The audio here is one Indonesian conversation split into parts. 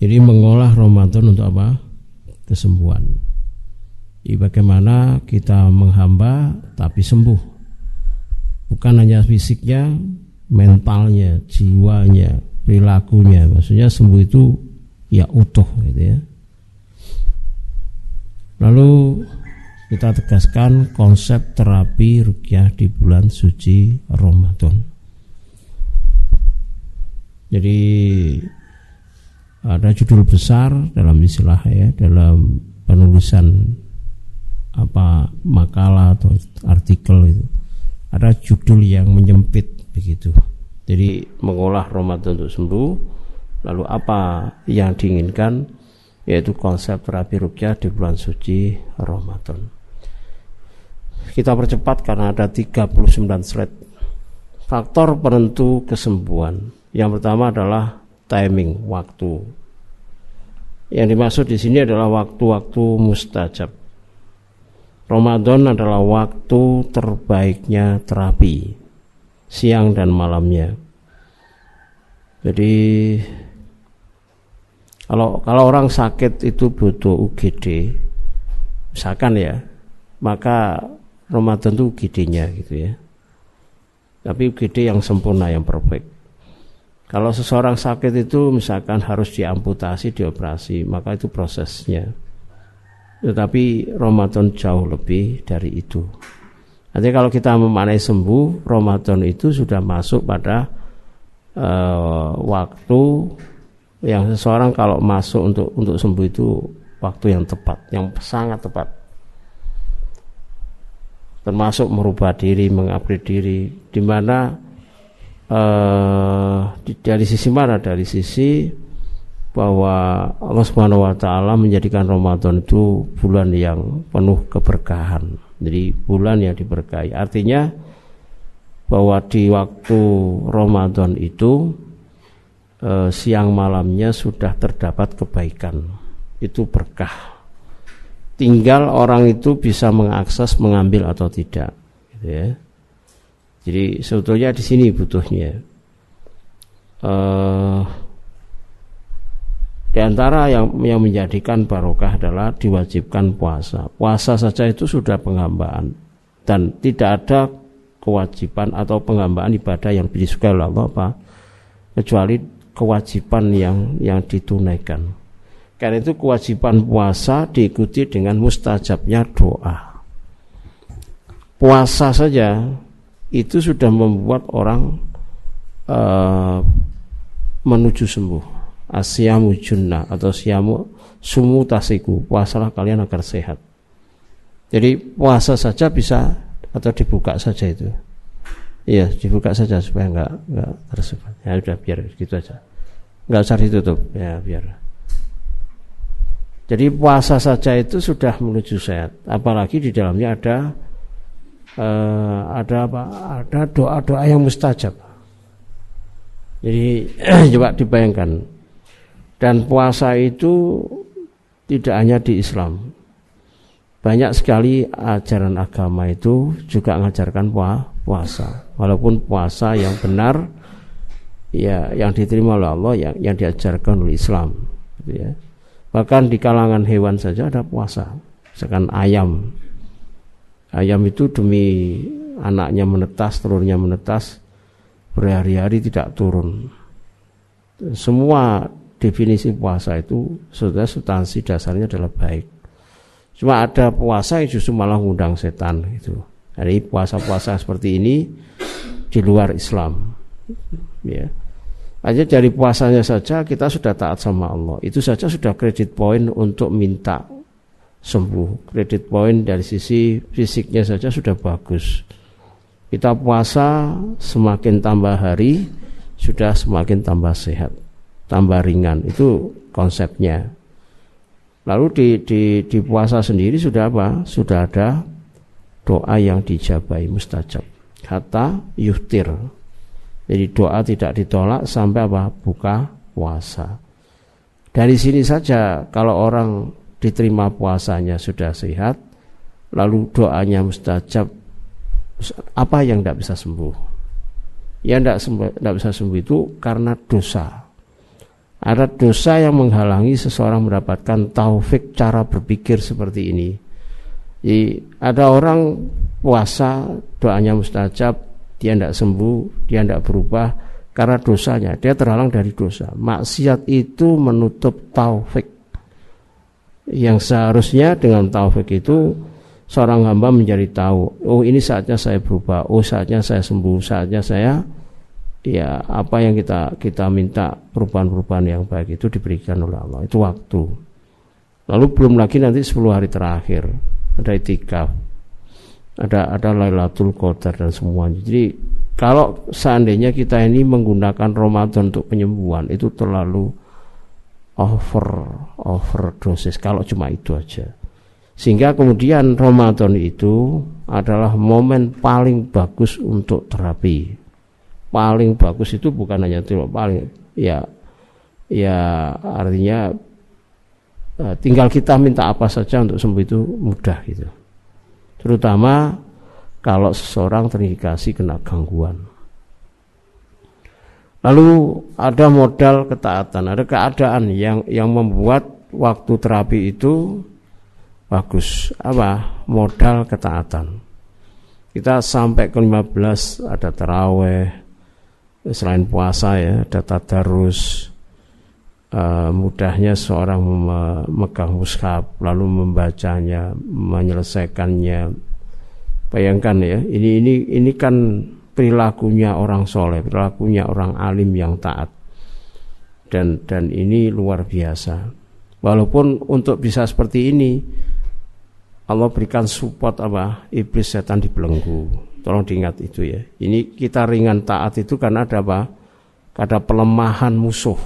Jadi mengolah Ramadan untuk apa? Kesembuhan. Jadi bagaimana kita menghamba tapi sembuh. Bukan hanya fisiknya, mentalnya, jiwanya, perilakunya. Maksudnya sembuh itu ya utuh gitu ya. Lalu kita tegaskan konsep terapi rukyah di bulan suci Ramadan. Jadi ada judul besar dalam istilah ya dalam penulisan apa makalah atau artikel itu ada judul yang menyempit begitu. Jadi mengolah Ramadan untuk sembuh lalu apa yang diinginkan yaitu konsep terapi rukyah di bulan suci Ramadan kita percepat karena ada 39 slide. Faktor penentu kesembuhan. Yang pertama adalah timing, waktu. Yang dimaksud di sini adalah waktu-waktu mustajab. Ramadan adalah waktu terbaiknya terapi, siang dan malamnya. Jadi kalau kalau orang sakit itu butuh UGD, misalkan ya, maka Ramadan itu UGD-nya gitu ya. Tapi UGD yang sempurna yang perfect. Kalau seseorang sakit itu misalkan harus diamputasi, dioperasi, maka itu prosesnya. Tetapi Ramadan jauh lebih dari itu. Nanti kalau kita memaknai sembuh, Ramadan itu sudah masuk pada uh, waktu yang seseorang kalau masuk untuk untuk sembuh itu waktu yang tepat, yang sangat tepat termasuk merubah diri, mengupgrade diri, di mana uh, dari sisi mana? Dari sisi bahwa Allah Subhanahu wa taala menjadikan Ramadan itu bulan yang penuh keberkahan. Jadi bulan yang diberkahi. Artinya bahwa di waktu Ramadan itu uh, siang malamnya sudah terdapat kebaikan. Itu berkah tinggal orang itu bisa mengakses mengambil atau tidak gitu ya. Jadi sebetulnya di sini butuhnya uh, di antara yang yang menjadikan barokah adalah diwajibkan puasa. Puasa saja itu sudah penghambaan dan tidak ada kewajiban atau penghambaan ibadah yang disukai oleh Allah apa kecuali kewajiban yang yang ditunaikan. Karena itu kewajiban puasa diikuti dengan mustajabnya doa. Puasa saja itu sudah membuat orang uh, menuju sembuh. Asyamu junnah atau syamu sumu tasiku. Puasalah kalian agar sehat. Jadi puasa saja bisa atau dibuka saja itu. Iya, dibuka saja supaya enggak enggak tersebar. Ya udah biar gitu aja. Enggak usah ditutup. Ya biar. Jadi puasa saja itu sudah menuju sehat. Apalagi di dalamnya ada uh, ada apa? Ada doa-doa yang mustajab. Jadi coba dibayangkan. Dan puasa itu tidak hanya di Islam. Banyak sekali ajaran agama itu juga mengajarkan puasa. Walaupun puasa yang benar ya yang diterima oleh Allah yang yang diajarkan oleh Islam gitu ya. Bahkan di kalangan hewan saja ada puasa. Misalkan ayam. Ayam itu demi anaknya menetas, telurnya menetas, berhari-hari tidak turun. Semua definisi puasa itu sudah substansi dasarnya adalah baik. Cuma ada puasa yang justru malah ngundang setan itu. Jadi puasa-puasa seperti ini di luar Islam. Ya. Hanya dari puasanya saja kita sudah taat sama Allah. Itu saja sudah kredit poin untuk minta sembuh. Kredit poin dari sisi fisiknya saja sudah bagus. Kita puasa semakin tambah hari sudah semakin tambah sehat, tambah ringan. Itu konsepnya. Lalu di, di, di puasa sendiri sudah apa? Sudah ada doa yang dijabai mustajab. Kata yuhtir jadi doa tidak ditolak sampai apa? Buka puasa. Dari sini saja kalau orang diterima puasanya sudah sehat, lalu doanya mustajab, apa yang tidak bisa sembuh? Yang tidak, tidak bisa sembuh itu karena dosa. ada dosa yang menghalangi seseorang mendapatkan taufik cara berpikir seperti ini. Jadi ada orang puasa doanya mustajab, dia tidak sembuh, dia tidak berubah karena dosanya, dia terhalang dari dosa. Maksiat itu menutup taufik. Yang seharusnya dengan taufik itu seorang hamba menjadi tahu, oh ini saatnya saya berubah, oh saatnya saya sembuh, saatnya saya ya apa yang kita kita minta perubahan-perubahan yang baik itu diberikan oleh Allah. Itu waktu. Lalu belum lagi nanti 10 hari terakhir. Ada itikaf. Ada ada Lailatul Qadar dan semuanya. Jadi kalau seandainya kita ini menggunakan Ramadan untuk penyembuhan itu terlalu over overdosis kalau cuma itu aja. Sehingga kemudian Ramadan itu adalah momen paling bagus untuk terapi. Paling bagus itu bukan hanya itu paling ya ya artinya uh, tinggal kita minta apa saja untuk sembuh itu mudah gitu. Terutama kalau seseorang terindikasi kena gangguan lalu ada modal ketaatan ada keadaan yang yang membuat waktu terapi itu bagus. Apa? Modal ketaatan. Kita sampai ke 15 ada teraweh selain puasa ya ada tadarus uh, mudahnya seorang memegang mushaf lalu membacanya menyelesaikannya. Bayangkan ya ini ini ini kan perilakunya orang soleh perilakunya orang alim yang taat dan dan ini luar biasa walaupun untuk bisa seperti ini Allah berikan support apa iblis setan dibelenggu Tolong diingat itu ya. Ini kita ringan taat itu karena ada apa? Ada pelemahan musuh.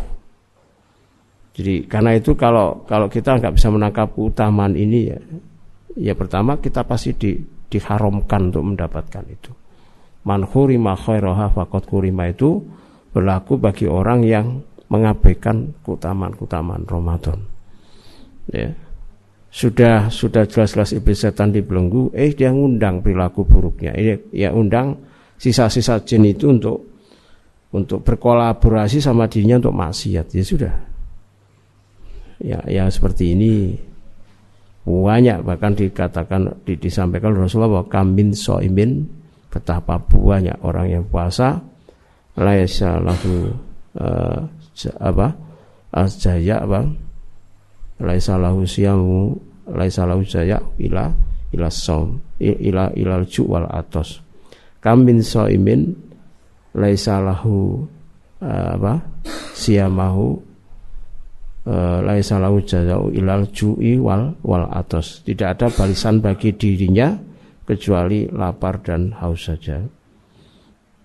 Jadi karena itu kalau kalau kita nggak bisa menangkap keutamaan ini ya, ya pertama kita pasti di, diharamkan untuk mendapatkan itu. Man khurima khairaha faqad kurima itu berlaku bagi orang yang mengabaikan keutamaan-keutamaan Ramadan. Ya sudah sudah jelas-jelas iblis setan dibelenggu, eh dia ngundang perilaku buruknya. Ini ya undang sisa-sisa jin itu untuk untuk berkolaborasi sama dirinya untuk maksiat. Ya sudah. Ya ya seperti ini banyak bahkan dikatakan di, disampaikan Rasulullah bahwa kambin soimin betapa banyak orang yang puasa laisa lahu uh, apa jaya apa laisa lahu siyamu laisa lahu jaya ila ila som ila ila ju wal atos. Kam min soimin laisa lahu uh, apa siyamahu uh, laisa lahu jaya ilal ju'i wal wal atos. Tidak ada barisan bagi dirinya kecuali lapar dan haus saja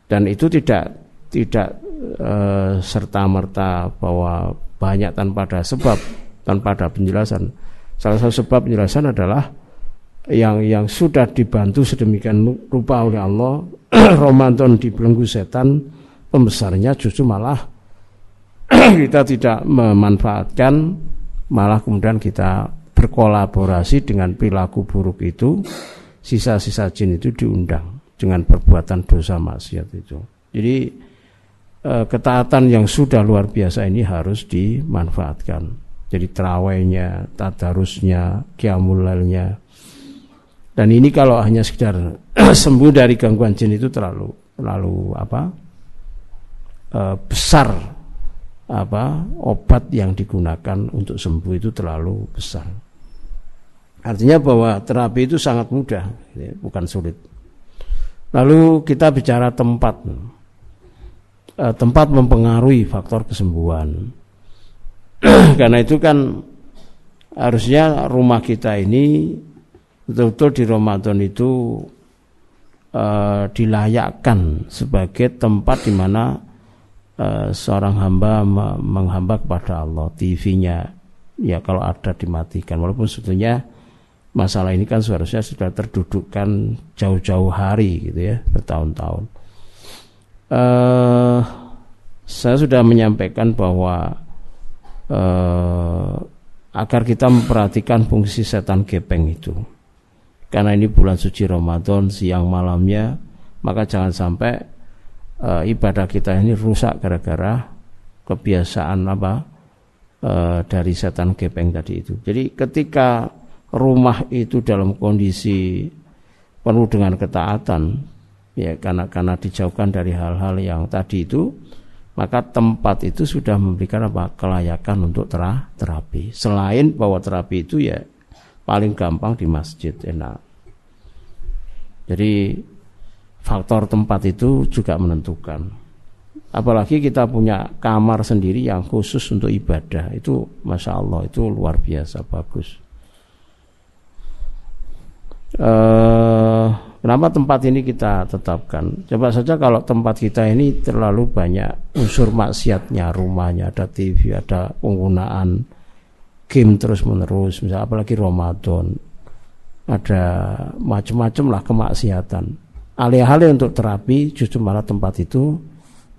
dan itu tidak tidak uh, serta merta bahwa banyak tanpa ada sebab tanpa ada penjelasan. Salah satu sebab penjelasan adalah yang yang sudah dibantu sedemikian rupa oleh Allah Ramadan dibelenggu setan pembesarnya justru malah kita tidak memanfaatkan malah kemudian kita berkolaborasi dengan perilaku buruk itu sisa-sisa jin itu diundang dengan perbuatan dosa maksiat itu jadi eh, ketaatan yang sudah luar biasa ini harus dimanfaatkan jadi terawainya, tadarusnya, kiamulailnya. Dan ini kalau hanya sekedar sembuh dari gangguan jin itu terlalu terlalu apa? E, besar apa obat yang digunakan untuk sembuh itu terlalu besar. Artinya bahwa terapi itu sangat mudah, bukan sulit. Lalu kita bicara tempat. E, tempat mempengaruhi faktor kesembuhan. Karena itu kan harusnya rumah kita ini betul-betul di Ramadan itu uh, dilayakkan sebagai tempat di mana uh, seorang hamba menghamba kepada Allah. TV-nya ya kalau ada dimatikan walaupun sebetulnya masalah ini kan seharusnya sudah terdudukkan jauh-jauh hari gitu ya bertahun-tahun. Uh, saya sudah menyampaikan bahwa eh, agar kita memperhatikan fungsi setan gepeng itu. Karena ini bulan suci Ramadan siang malamnya, maka jangan sampai eh, ibadah kita ini rusak gara-gara kebiasaan apa uh, dari setan gepeng tadi itu. Jadi ketika rumah itu dalam kondisi penuh dengan ketaatan, ya karena karena dijauhkan dari hal-hal yang tadi itu, maka tempat itu sudah memberikan apa kelayakan untuk terapi. Selain bahwa terapi itu ya paling gampang di masjid enak. Jadi faktor tempat itu juga menentukan. Apalagi kita punya kamar sendiri yang khusus untuk ibadah itu masya Allah itu luar biasa bagus. Uh, kenapa tempat ini kita tetapkan? Coba saja kalau tempat kita ini terlalu banyak unsur maksiatnya, rumahnya ada TV, ada penggunaan game terus menerus, misalnya apalagi Ramadan, ada macam-macam lah kemaksiatan. Alih-alih untuk terapi, justru malah tempat itu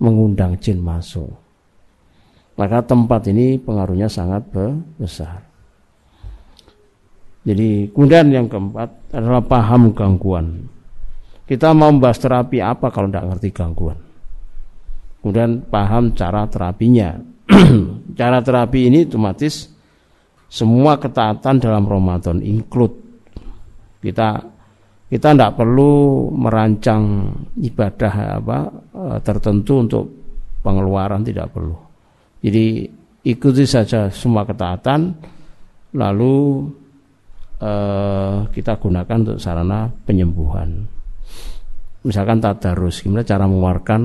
mengundang jin masuk. Maka tempat ini pengaruhnya sangat besar. Jadi kemudian yang keempat adalah paham gangguan. Kita mau membahas terapi apa kalau tidak ngerti gangguan. Kemudian paham cara terapinya. cara terapi ini otomatis semua ketaatan dalam Ramadan include kita kita tidak perlu merancang ibadah apa eh, tertentu untuk pengeluaran tidak perlu. Jadi ikuti saja semua ketaatan, lalu eh, kita gunakan untuk sarana penyembuhan. Misalkan tadarus, gimana cara mengeluarkan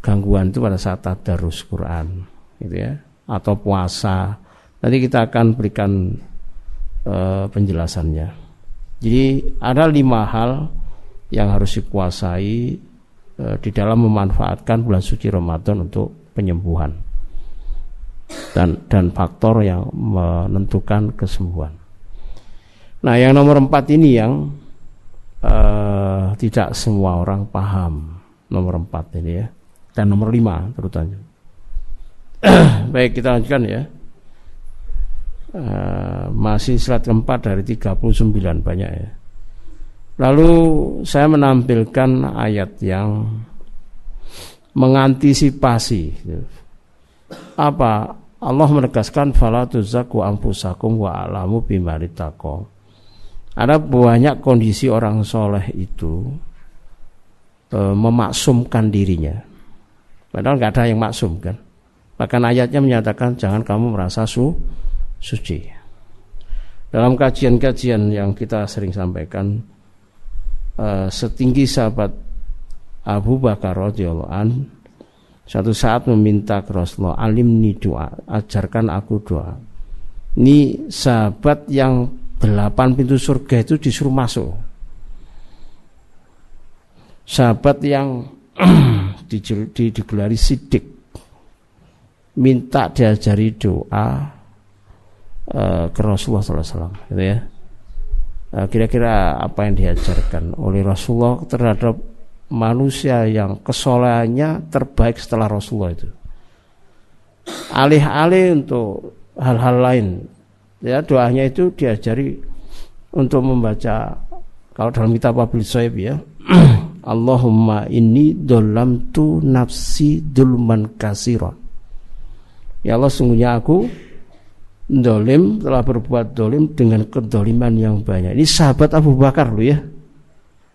gangguan itu pada saat tadarus Quran, gitu ya, atau puasa. Nanti kita akan berikan eh, penjelasannya. Jadi ada lima hal yang harus dikuasai e, di dalam memanfaatkan bulan suci Ramadan untuk penyembuhan dan dan faktor yang menentukan kesembuhan. Nah, yang nomor empat ini yang e, tidak semua orang paham nomor empat ini ya dan nomor lima terutama. Baik kita lanjutkan ya. Uh, masih slide keempat dari 39 banyak ya. Lalu saya menampilkan ayat yang mengantisipasi apa Allah menegaskan fala tuzaku ampusakum wa alamu bimaritaqo. Ada banyak kondisi orang soleh itu e, memaksumkan dirinya. Padahal nggak ada yang maksum kan. Bahkan ayatnya menyatakan jangan kamu merasa su suci. Dalam kajian-kajian yang kita sering sampaikan, uh, setinggi sahabat Abu Bakar radhiyallahu an satu saat meminta ke Rasulullah alim ni doa ajarkan aku doa ini sahabat yang delapan pintu surga itu disuruh masuk. Sahabat yang digelari sidik minta diajari doa uh, ke Rasulullah SAW gitu ya. Eh, kira-kira apa yang diajarkan oleh Rasulullah terhadap manusia yang kesolehannya terbaik setelah Rasulullah itu? Alih-alih untuk hal-hal lain ya doanya itu diajari untuk membaca kalau dalam kitab Abil Soeb ya Allahumma inni dolam tu nafsi dulman kasiron ya Allah sungguhnya aku dolim telah berbuat dolim dengan kedoliman yang banyak. Ini sahabat Abu Bakar loh ya.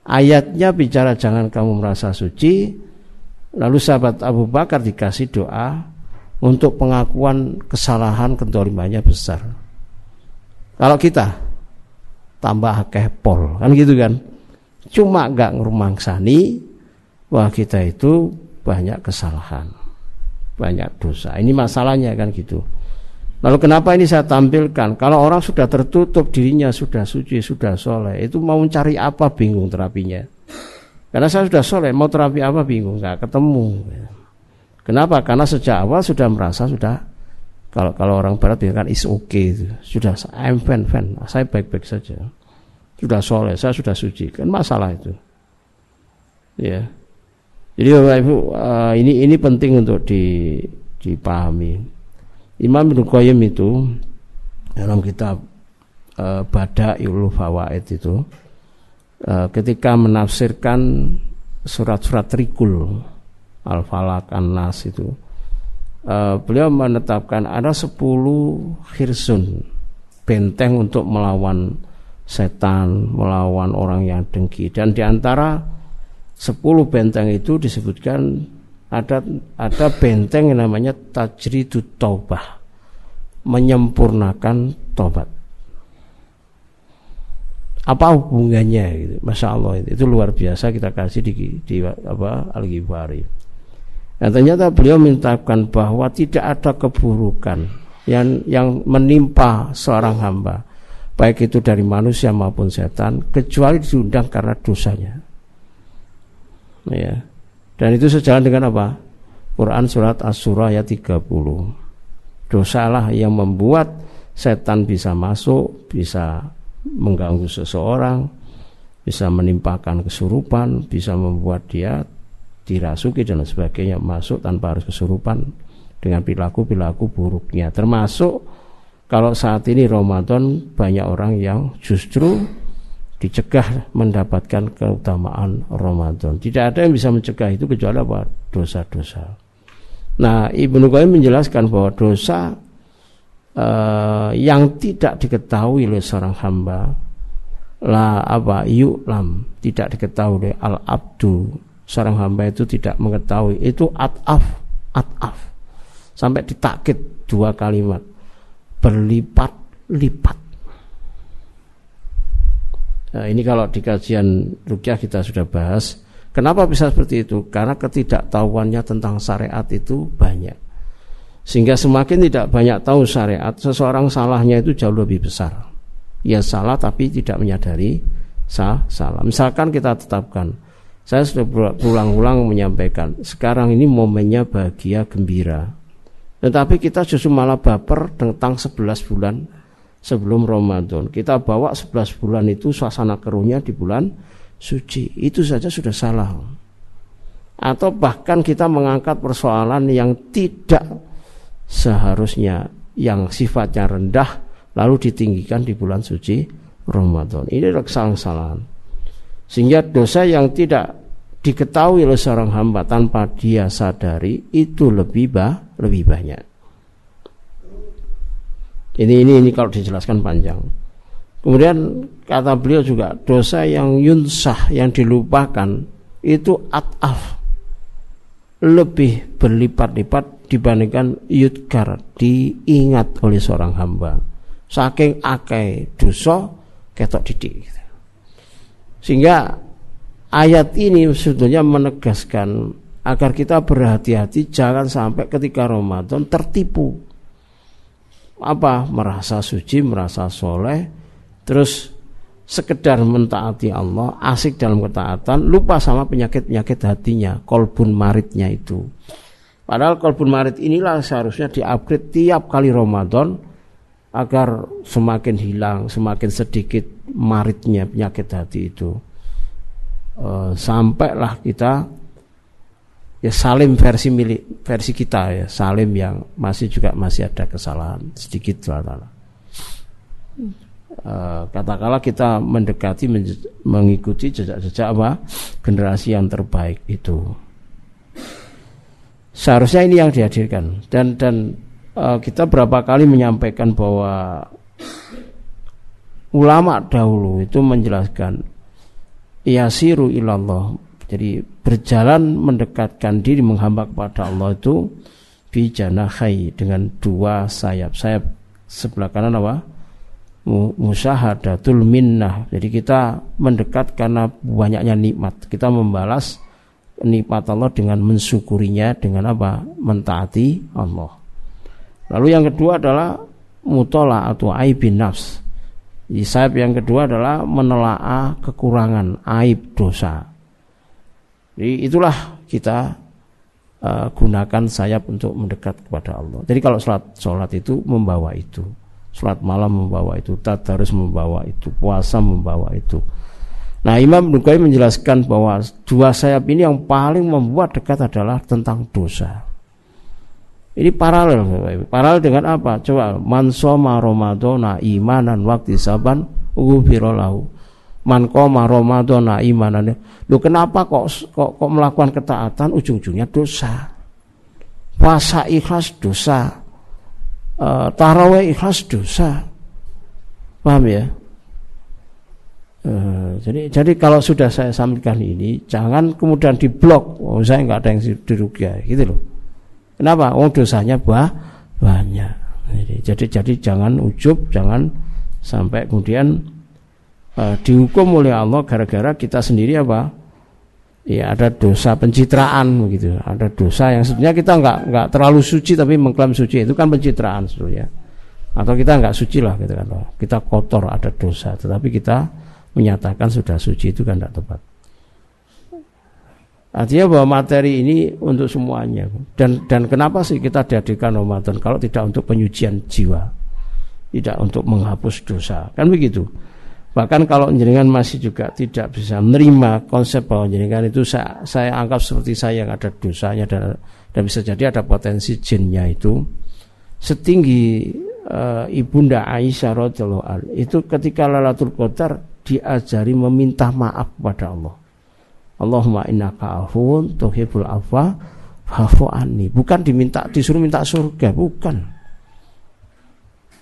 Ayatnya bicara jangan kamu merasa suci. Lalu sahabat Abu Bakar dikasih doa untuk pengakuan kesalahan kedolimannya besar. Kalau kita tambah kepol kan gitu kan. Cuma nggak ngerumangsani wah kita itu banyak kesalahan, banyak dosa. Ini masalahnya kan gitu. Lalu kenapa ini saya tampilkan? Kalau orang sudah tertutup dirinya sudah suci, sudah soleh, itu mau mencari apa bingung terapinya. Karena saya sudah soleh, mau terapi apa bingung, nggak ketemu. Kenapa? Karena sejak awal sudah merasa sudah kalau kalau orang barat kan is okay itu. Sudah I'm fan fan, saya baik-baik saja. Sudah soleh, saya sudah suci. Kan masalah itu. Ya. Jadi Bapak Ibu, uh, ini ini penting untuk di, dipahami. Imam Ibnu Qayyim itu dalam kitab uh, Bada'iul Fawaid itu uh, ketika menafsirkan surat-surat Rikul Al-Falaq An-Nas itu uh, beliau menetapkan ada 10 hirsun benteng untuk melawan setan, melawan orang yang dengki. Dan di antara 10 benteng itu disebutkan ada ada benteng yang namanya tajridut taubah menyempurnakan tobat apa hubungannya gitu? Masya Allah itu, luar biasa kita kasih di, di apa al nah ternyata beliau mintakan bahwa tidak ada keburukan yang yang menimpa seorang hamba baik itu dari manusia maupun setan kecuali diundang karena dosanya. Ya. Dan itu sejalan dengan apa? Quran surat As-Surah ayat 30 dosalah yang membuat setan bisa masuk bisa mengganggu seseorang, bisa menimpakan kesurupan, bisa membuat dia dirasuki dan sebagainya masuk tanpa harus kesurupan dengan perilaku-perilaku buruknya. Termasuk kalau saat ini Ramadan banyak orang yang justru dicegah mendapatkan keutamaan Ramadan. Tidak ada yang bisa mencegah itu kecuali apa? Dosa-dosa. Nah, Ibnu Qayyim menjelaskan bahwa dosa uh, yang tidak diketahui oleh seorang hamba la apa lam tidak diketahui oleh al abdu seorang hamba itu tidak mengetahui. Itu ataf ataf. Sampai ditakit dua kalimat. Berlipat-lipat nah, ini kalau di kajian rukyah kita sudah bahas kenapa bisa seperti itu? Karena ketidaktahuannya tentang syariat itu banyak. Sehingga semakin tidak banyak tahu syariat, seseorang salahnya itu jauh lebih besar. Ia salah tapi tidak menyadari sah salah. Misalkan kita tetapkan, saya sudah berulang-ulang menyampaikan, sekarang ini momennya bahagia, gembira. Tetapi kita justru malah baper tentang 11 bulan sebelum Ramadan. Kita bawa 11 bulan itu suasana keruhnya di bulan suci. Itu saja sudah salah. Atau bahkan kita mengangkat persoalan yang tidak seharusnya yang sifatnya rendah lalu ditinggikan di bulan suci Ramadan. Ini adalah kesalahan-kesalahan. Sehingga dosa yang tidak diketahui oleh seorang hamba tanpa dia sadari itu lebih bah, lebih banyak. Ini ini ini kalau dijelaskan panjang. Kemudian kata beliau juga dosa yang yunsah yang dilupakan itu ataf lebih berlipat-lipat dibandingkan yudkar diingat oleh seorang hamba saking akai dosa ketok didik sehingga ayat ini sebetulnya menegaskan agar kita berhati-hati jangan sampai ketika Ramadan tertipu. Apa? Merasa suci merasa soleh terus sekedar mentaati Allah asik dalam ketaatan lupa sama penyakit-penyakit hatinya kolbun maritnya itu. Padahal kolbun marit inilah seharusnya diupgrade tiap kali Ramadan agar semakin hilang, semakin sedikit maritnya penyakit hati itu. E, sampailah kita ya salim versi milik versi kita ya, salim yang masih juga masih ada kesalahan sedikit lah. E, katakanlah kita mendekati mengikuti jejak-jejak apa generasi yang terbaik itu. Seharusnya ini yang dihadirkan dan dan uh, kita berapa kali menyampaikan bahwa ulama dahulu itu menjelaskan yasiru ilallah. Jadi berjalan mendekatkan diri menghamba kepada Allah itu hai dengan dua sayap. Sayap sebelah kanan apa? Musahadatul minnah. Jadi kita mendekat karena banyaknya nikmat. Kita membalas nikmat Allah dengan mensyukurinya dengan apa? Mentaati Allah. Lalu yang kedua adalah mutola atau aibin nafs. Sayap yang kedua adalah menelaah kekurangan, aib, dosa. Jadi itulah kita uh, gunakan sayap untuk mendekat kepada Allah. Jadi kalau sholat, sholat itu membawa itu. Sholat malam membawa itu, tadarus membawa itu, puasa membawa itu. Nah Imam Nukai menjelaskan bahwa dua sayap ini yang paling membuat dekat adalah tentang dosa. Ini paralel, paralel dengan apa? Coba mansoma Ramadana imanan waktu saban ubirolahu. Man koma Ramadana imanan. Lu kenapa kok kok kok melakukan ketaatan ujung-ujungnya dosa? puasa ikhlas dosa, uh, taraweh ikhlas dosa. Paham ya? Uh, jadi jadi kalau sudah saya sampaikan ini jangan kemudian diblok. Oh saya nggak ada yang dirugikan gitu loh. Kenapa? Oh dosanya bah, banyak. Jadi, jadi jadi jangan ujub, jangan sampai kemudian uh, dihukum oleh Allah gara-gara kita sendiri apa? Ya ada dosa pencitraan begitu. Ada dosa yang sebenarnya kita nggak nggak terlalu suci tapi mengklaim suci itu kan pencitraan sebetulnya. Atau kita nggak suci lah gitu kan. Kita kotor ada dosa, tetapi kita menyatakan sudah suci itu kan tidak tepat. Artinya bahwa materi ini untuk semuanya. Dan dan kenapa sih kita dihadirkan Ramadan kalau tidak untuk penyucian jiwa, tidak untuk menghapus dosa, kan begitu. Bahkan kalau jenengan masih juga tidak bisa menerima konsep bahwa jenengan itu saya, saya anggap seperti saya yang ada dosanya dan, dan bisa jadi ada potensi jinnya itu setinggi uh, ibunda Aisyah radhiyallahu itu ketika Lailatul Qadar diajari meminta maaf kepada Allah. Allahumma innaka afun tuhibbul afwa fa'fu anni. Bukan diminta disuruh minta surga, bukan.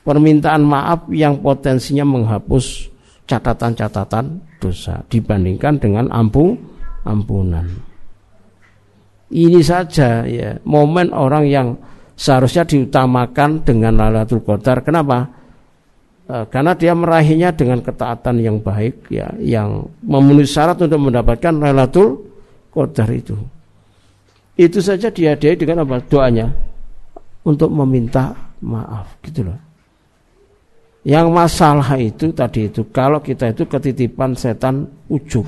Permintaan maaf yang potensinya menghapus catatan-catatan dosa dibandingkan dengan ampu ampunan. Ini saja ya momen orang yang seharusnya diutamakan dengan Lailatul Qadar. Kenapa? E, karena dia meraihnya dengan ketaatan yang baik ya, yang memenuhi syarat untuk mendapatkan Lailatul Qadar itu. Itu saja dia dengan apa? Doanya untuk meminta maaf gitu loh. Yang masalah itu tadi itu kalau kita itu ketitipan setan ujub.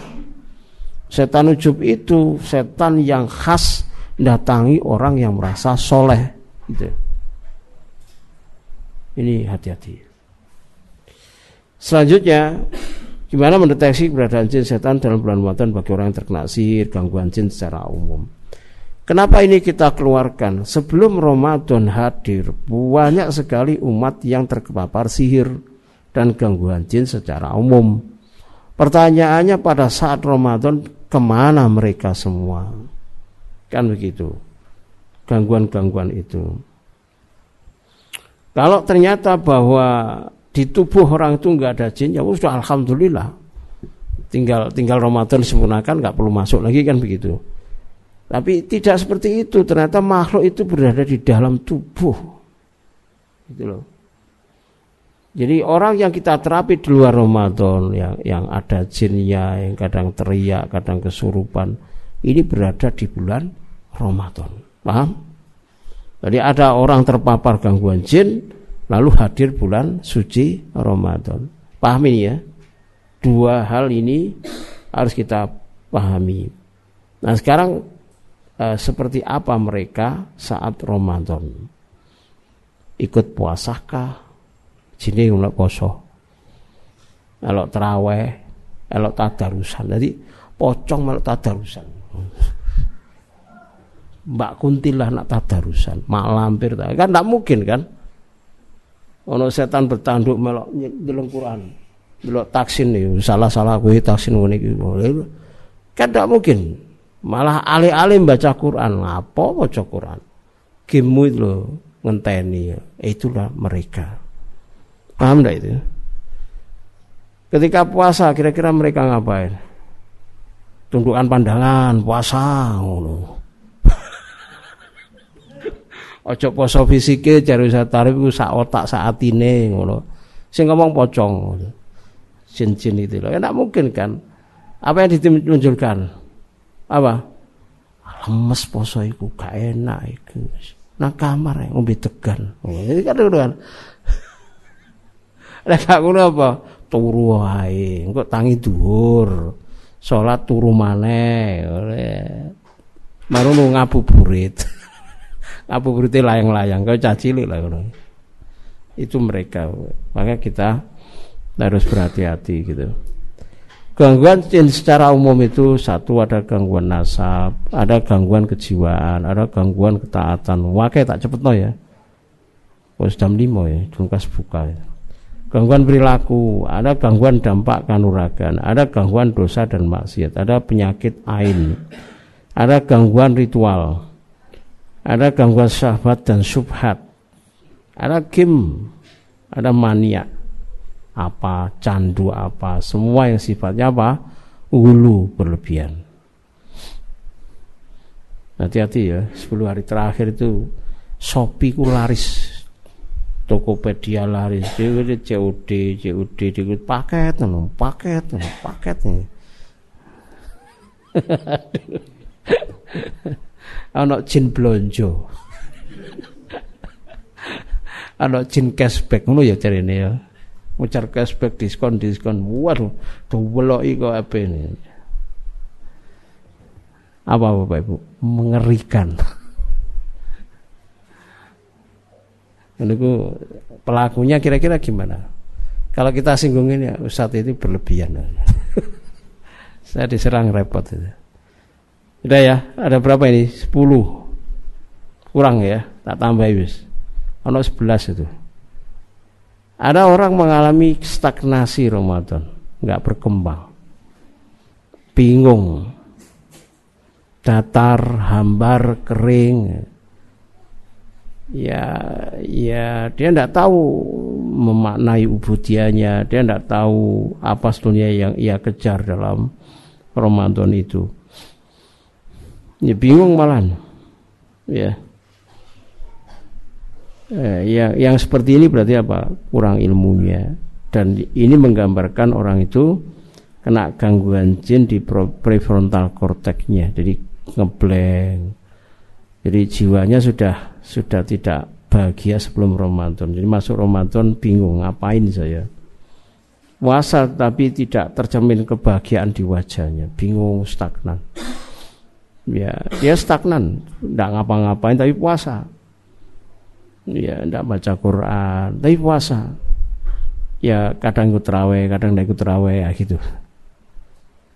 Setan ujub itu setan yang khas datangi orang yang merasa soleh. Gitu. Ini hati-hati. Selanjutnya, gimana mendeteksi keberadaan jin setan dalam bulan Ramadan bagi orang yang terkena sihir, gangguan jin secara umum? Kenapa ini kita keluarkan? Sebelum Ramadan hadir, banyak sekali umat yang terkepapar sihir dan gangguan jin secara umum. Pertanyaannya pada saat Ramadan, ke mana mereka semua? Kan begitu. Gangguan-gangguan itu. Kalau ternyata bahwa di tubuh orang itu nggak ada jin, ya sudah alhamdulillah. Tinggal tinggal Ramadan disempurnakan, nggak perlu masuk lagi kan begitu. Tapi tidak seperti itu. Ternyata makhluk itu berada di dalam tubuh. Gitu loh. Jadi orang yang kita terapi di luar Ramadan yang yang ada jinnya, yang kadang teriak, kadang kesurupan, ini berada di bulan Ramadan. Paham? Jadi ada orang terpapar gangguan jin lalu hadir bulan suci Ramadan. Paham ini ya? Dua hal ini harus kita pahami. Nah, sekarang eh, seperti apa mereka saat Ramadan. Ikut puasakah? Sini mulai poso. Elok teraweh, elok tadarusan. Jadi pocong melok tadarusan. Mbak Kuntilah nak tadarusan, mak lampir kan tidak mungkin kan? Ono setan bertanduk melok dalam Quran, melok taksin nih, salah salah gue taksin gue kan tidak mungkin. Malah alih-alih baca Quran. Apa baca Quran? Kimu itu loh ngenteni. Itulah mereka. Paham tidak itu? Ketika puasa kira-kira mereka ngapain? Tundukkan pandangan puasa ngono ojo poso fisike cari saya tarif ku sak otak sak atine ngono. Sing ngomong pocong. Jin-jin itu loh enak mungkin kan. Apa yang ditunjukkan apa? Lemes poso iku gak enak iku. Nang kamar ya ngombe tegan ini kan kan. Lek gak ngono apa? Turu wae. Engko tangi dhuwur. Salat turu maneh. Marono ngabuburit ngabuburite layang-layang kau cacilik lah ngono itu mereka maka kita harus berhati-hati gitu Gangguan secara umum itu satu ada gangguan nasab, ada gangguan kejiwaan, ada gangguan ketaatan. Wakai tak cepet no ya. Wes jam lima ya, kas buka ya. Gangguan perilaku, ada gangguan dampak kanuragan, ada gangguan dosa dan maksiat, ada penyakit ain, ada gangguan ritual, ada gangguan syahwat dan subhat, ada kim, ada mania, apa candu apa, semua yang sifatnya apa? Ulu berlebihan. Hati-hati ya, 10 hari terakhir itu Shopee ku laris. Tokopedia laris, dia COD, COD, dia paket, paket, paket. nih. Anak jin blonjo. Anak jin cashback ngono ya carine ya. Ngucar cashback diskon diskon. Waduh, doweloki kok apa ini. Apa Bapak Ibu? Mengerikan. Ini pelakunya kira-kira gimana? Kalau kita singgungin ya Ustadz itu berlebihan. Saya diserang repot itu. Udah ya, ada berapa ini? 10 kurang ya, tak tambah wis. Ono 11 itu. Ada orang mengalami stagnasi Ramadan, nggak berkembang. Bingung. Datar, hambar, kering. Ya, ya dia tidak tahu memaknai ubudianya, dia tidak tahu apa sebetulnya yang ia kejar dalam Ramadan itu. Ya bingung malah. Ya. Eh, ya, yang seperti ini berarti apa? Kurang ilmunya. Dan ini menggambarkan orang itu kena gangguan jin di prefrontal cortexnya. Jadi ngeblank. Jadi jiwanya sudah sudah tidak bahagia sebelum Ramadan. Jadi masuk Ramadan bingung ngapain saya. Puasa tapi tidak tercermin kebahagiaan di wajahnya, bingung, stagnan ya dia stagnan tidak ngapa-ngapain tapi puasa. Ya tidak baca Quran tapi puasa. Ya kadang ikut terawih kadang tidak ikut terawih ya gitu.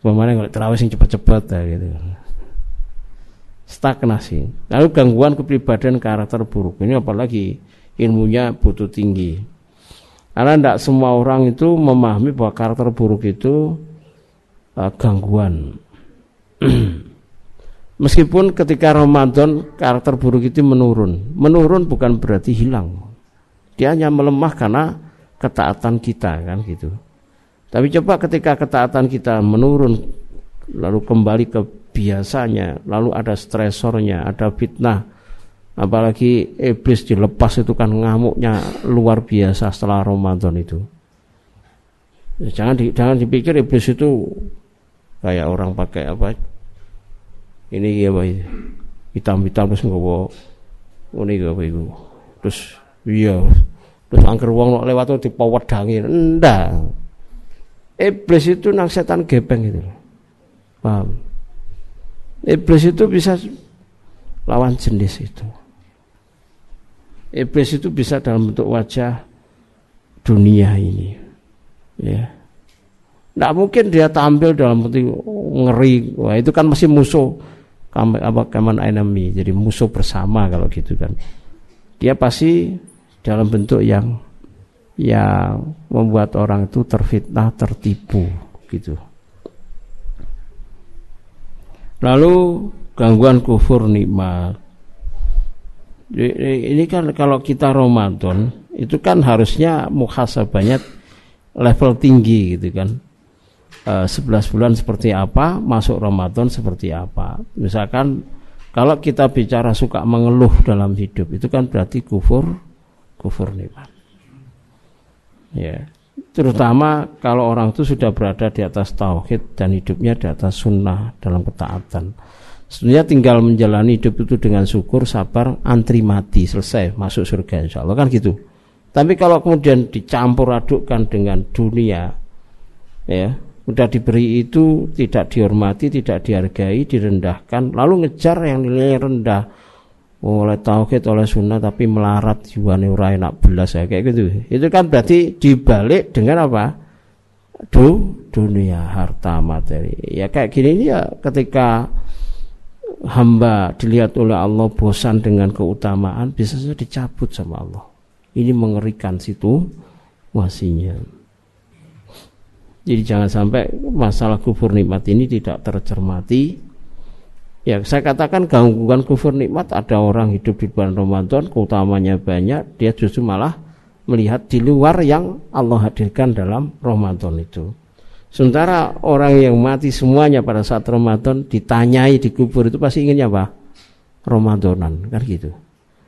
Bagaimana kalau terawih sing cepat-cepat ya gitu. Stagnasi. Lalu gangguan kepribadian karakter buruk. Ini apalagi ilmunya butuh tinggi. Karena tidak semua orang itu memahami bahwa karakter buruk itu uh, gangguan Meskipun ketika Ramadan karakter buruk itu menurun. Menurun bukan berarti hilang. Dia hanya melemah karena ketaatan kita kan gitu. Tapi coba ketika ketaatan kita menurun lalu kembali ke biasanya, lalu ada stresornya, ada fitnah, apalagi iblis dilepas itu kan ngamuknya luar biasa setelah Ramadan itu. Jangan di, jangan dipikir iblis itu kayak orang pakai apa ini ya baik hitam-hitam terus nggawa. Ngene iki apa iku. Terus iya. Terus angker wong lewat tuh dipawedangi. Ndak iblis itu nang setan gepeng itu paham? Iblis itu bisa lawan jenis itu. Iblis itu bisa dalam bentuk wajah dunia ini. Ya. Tidak mungkin dia tampil dalam bentuk ngeri. Wah itu kan masih musuh apa kaman enemy. Jadi musuh bersama kalau gitu kan. Dia pasti dalam bentuk yang yang membuat orang itu terfitnah tertipu gitu. Lalu gangguan kufur nikmat. Ini kan kalau kita Ramadan itu kan harusnya muhasabahnya level tinggi gitu kan 11 eh, bulan seperti apa, masuk Ramadan seperti apa. Misalkan kalau kita bicara suka mengeluh dalam hidup itu kan berarti kufur kufur nikmat. Ya. Terutama kalau orang itu sudah berada di atas tauhid dan hidupnya di atas sunnah dalam ketaatan. Sebenarnya tinggal menjalani hidup itu dengan syukur, sabar, antri mati, selesai, masuk surga insya Allah kan gitu. Tapi kalau kemudian dicampur adukkan dengan dunia, ya udah diberi itu tidak dihormati, tidak dihargai, direndahkan, lalu ngejar yang nilai rendah oleh tauhid oleh sunnah tapi melarat jiwane ora enak belas ya kayak gitu. Itu kan berarti dibalik dengan apa? Du, dunia harta materi. Ya kayak gini ya ketika hamba dilihat oleh Allah bosan dengan keutamaan bisa saja dicabut sama Allah. Ini mengerikan situ wasinya. Jadi jangan sampai masalah kufur nikmat ini tidak tercermati Ya, saya katakan gangguan kufur nikmat ada orang hidup di bulan Ramadan, keutamanya banyak, dia justru malah melihat di luar yang Allah hadirkan dalam Ramadan itu. Sementara orang yang mati semuanya pada saat Ramadan ditanyai di kubur itu pasti inginnya apa? Ramadanan, kan gitu.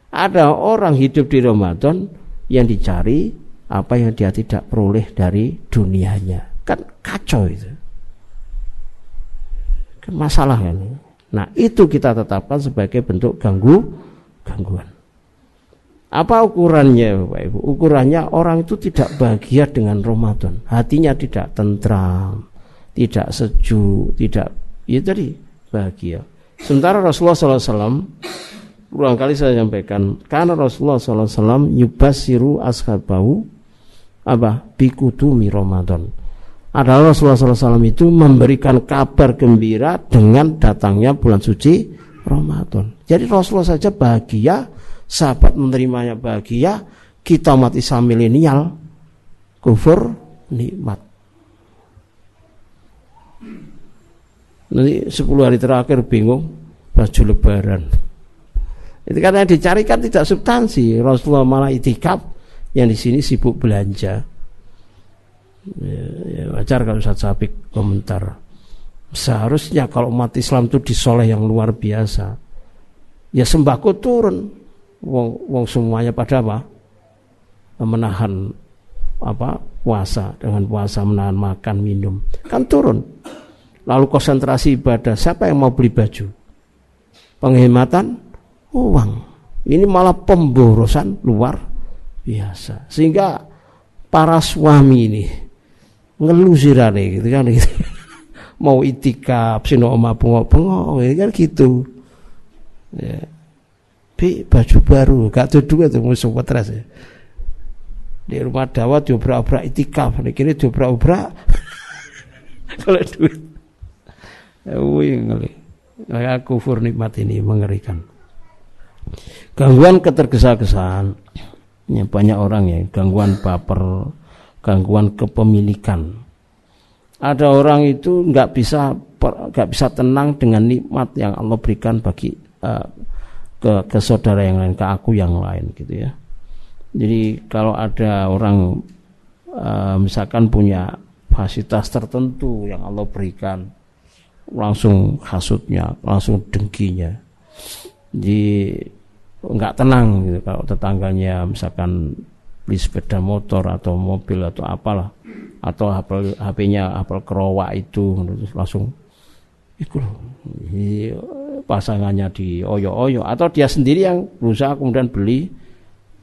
Ada orang hidup di Ramadan yang dicari apa yang dia tidak peroleh dari dunianya. Kan kacau itu. Kan masalah kan. Nah, itu kita tetapkan sebagai bentuk ganggu gangguan. Apa ukurannya Bapak Ibu? Ukurannya orang itu tidak bahagia dengan Ramadan. Hatinya tidak tentram, tidak sejuk, tidak ya tadi bahagia. Sementara Rasulullah SAW berulang kali saya sampaikan karena Rasulullah SAW yubasiru ashabahu apa bikutumi Ramadan adalah Rasulullah SAW itu memberikan kabar gembira dengan datangnya bulan suci Ramadan. Jadi Rasulullah saja bahagia, sahabat menerimanya bahagia, kita mati Islam milenial kufur nikmat. Nanti 10 hari terakhir bingung baju lebaran. Itu karena dicarikan tidak substansi. Rasulullah malah itikaf yang di sini sibuk belanja ya, ya wajar kalau Ustaz Sabik komentar. Seharusnya kalau umat Islam itu disoleh yang luar biasa ya sembako turun. Wong, wong semuanya pada apa? Menahan apa? Puasa dengan puasa menahan makan minum. Kan turun. Lalu konsentrasi ibadah. Siapa yang mau beli baju? Penghematan? Uang. Ini malah pemborosan luar biasa. Sehingga para suami ini ngeluh sirane gitu kan. Gitu. mau itikaf sino oma bengok-bengok ya kan gitu. Ya. Bi baju baru gak dua tuh musuh petres ya. Di rumah dawat diobrak-obrak itikaf ini kini diobrak-obrak. Kalau duit. Ya wih ngeli. Maka kufur nikmat ini mengerikan. Gangguan ketergesa-gesaan. Ya, banyak orang ya gangguan baper gangguan kepemilikan. Ada orang itu nggak bisa nggak bisa tenang dengan nikmat yang Allah berikan bagi uh, ke ke saudara yang lain, ke aku yang lain gitu ya. Jadi kalau ada orang uh, misalkan punya fasilitas tertentu yang Allah berikan, langsung hasutnya, langsung dengkinya. Jadi nggak tenang gitu kalau tetangganya misalkan beli sepeda motor atau mobil atau apalah atau HP-nya Apple kerowak itu terus langsung itu pasangannya di oyo-oyo atau dia sendiri yang berusaha kemudian beli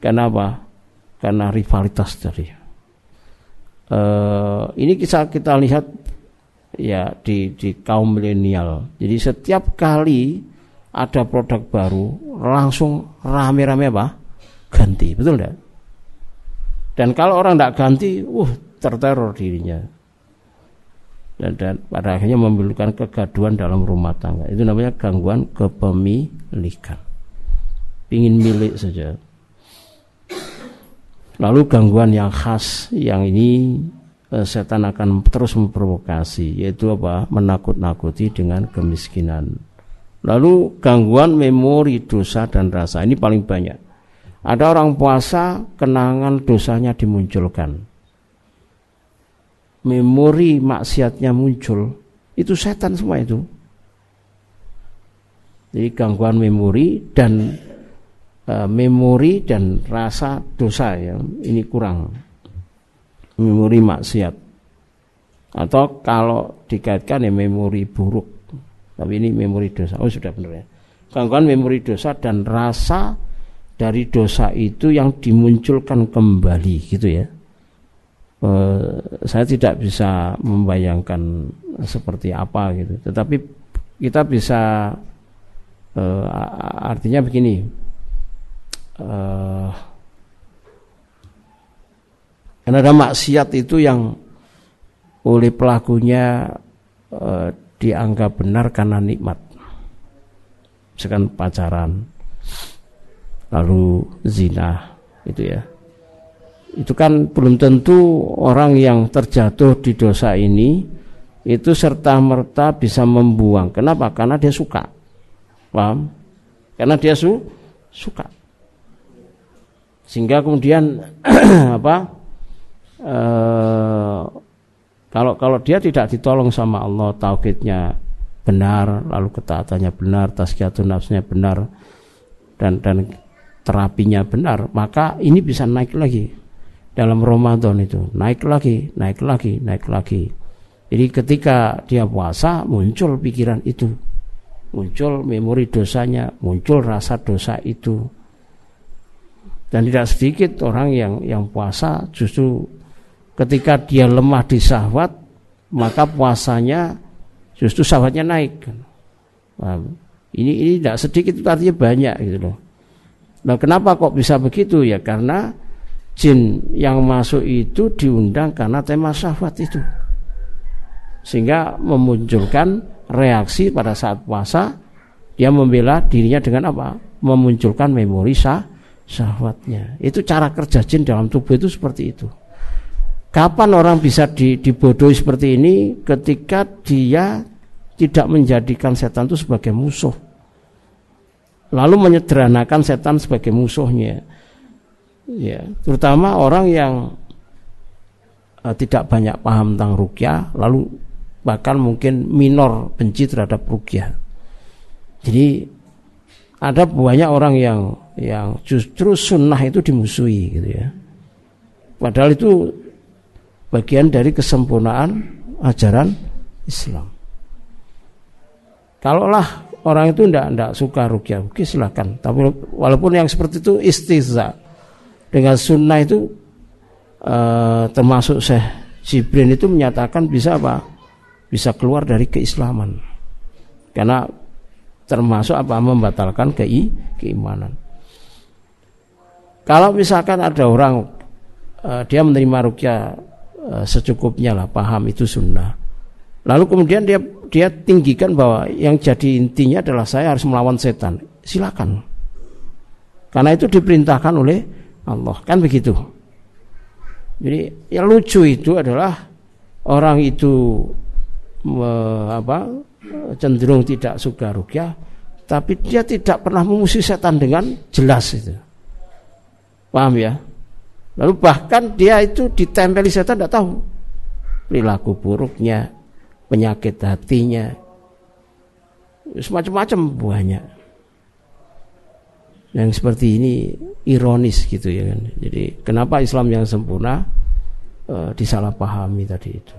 karena apa? Karena rivalitas tadi. Uh, ini kisah kita lihat ya di di kaum milenial. Jadi setiap kali ada produk baru langsung rame-rame apa? Ganti, betul enggak? Dan kalau orang tidak ganti, uh terteror dirinya. Dan, dan pada akhirnya memilukan kegaduhan dalam rumah tangga. Itu namanya gangguan kepemilikan. Ingin milik saja. Lalu gangguan yang khas yang ini eh, setan akan terus memprovokasi yaitu apa? Menakut-nakuti dengan kemiskinan. Lalu gangguan memori dosa dan rasa ini paling banyak ada orang puasa, kenangan dosanya dimunculkan. Memori maksiatnya muncul. Itu setan semua itu. Jadi gangguan memori dan e, memori dan rasa dosa ya, ini kurang. Memori maksiat. Atau kalau dikaitkan ya memori buruk. Tapi ini memori dosa. Oh sudah benar ya. Gangguan memori dosa dan rasa dari dosa itu yang dimunculkan kembali gitu ya. Uh, saya tidak bisa membayangkan seperti apa gitu. Tetapi kita bisa uh, artinya begini. Uh, ada maksiat itu yang oleh pelakunya uh, dianggap benar karena nikmat. Misalkan pacaran, lalu zina itu ya itu kan belum tentu orang yang terjatuh di dosa ini itu serta merta bisa membuang kenapa karena dia suka Paham? Karena dia su suka. Sehingga kemudian apa? Eh, kalau kalau dia tidak ditolong sama Allah tauhidnya benar, lalu ketaatannya benar, tazkiyatun nafsnya benar dan dan terapinya benar, maka ini bisa naik lagi dalam Ramadan itu, naik lagi, naik lagi, naik lagi. Jadi ketika dia puasa muncul pikiran itu, muncul memori dosanya, muncul rasa dosa itu. Dan tidak sedikit orang yang yang puasa justru ketika dia lemah di syahwat, maka puasanya justru sahabatnya naik. Ini ini tidak sedikit artinya banyak gitu loh. Nah kenapa kok bisa begitu? Ya karena jin yang masuk itu diundang karena tema syahwat itu. Sehingga memunculkan reaksi pada saat puasa dia membela dirinya dengan apa? Memunculkan memori sah syahwatnya. Itu cara kerja jin dalam tubuh itu seperti itu. Kapan orang bisa dibodohi seperti ini? Ketika dia tidak menjadikan setan itu sebagai musuh. Lalu menyederhanakan setan sebagai musuhnya. Ya, terutama orang yang uh, tidak banyak paham tentang rukyah, lalu bahkan mungkin minor benci terhadap rukyah. Jadi ada banyak orang yang yang justru sunnah itu dimusuhi gitu ya. Padahal itu bagian dari kesempurnaan ajaran Islam. Kalaulah orang itu tidak tidak suka rukyah, oke silakan. Tapi walaupun yang seperti itu istiza dengan sunnah itu uh, termasuk Syekh Jibrin itu menyatakan bisa apa? Bisa keluar dari keislaman. Karena termasuk apa membatalkan kei, keimanan. Kalau misalkan ada orang uh, dia menerima rukyah uh, secukupnya lah, paham itu sunnah. Lalu kemudian dia dia tinggikan bahwa yang jadi intinya adalah saya harus melawan setan. Silakan. Karena itu diperintahkan oleh Allah, kan begitu. Jadi yang lucu itu adalah orang itu me, apa cenderung tidak suka rukyah, tapi dia tidak pernah memusuhi setan dengan jelas itu. Paham ya? Lalu bahkan dia itu ditempeli setan tidak tahu perilaku buruknya, penyakit hatinya, semacam-macam banyak. Yang seperti ini ironis gitu ya kan. Jadi kenapa Islam yang sempurna e, disalahpahami tadi itu.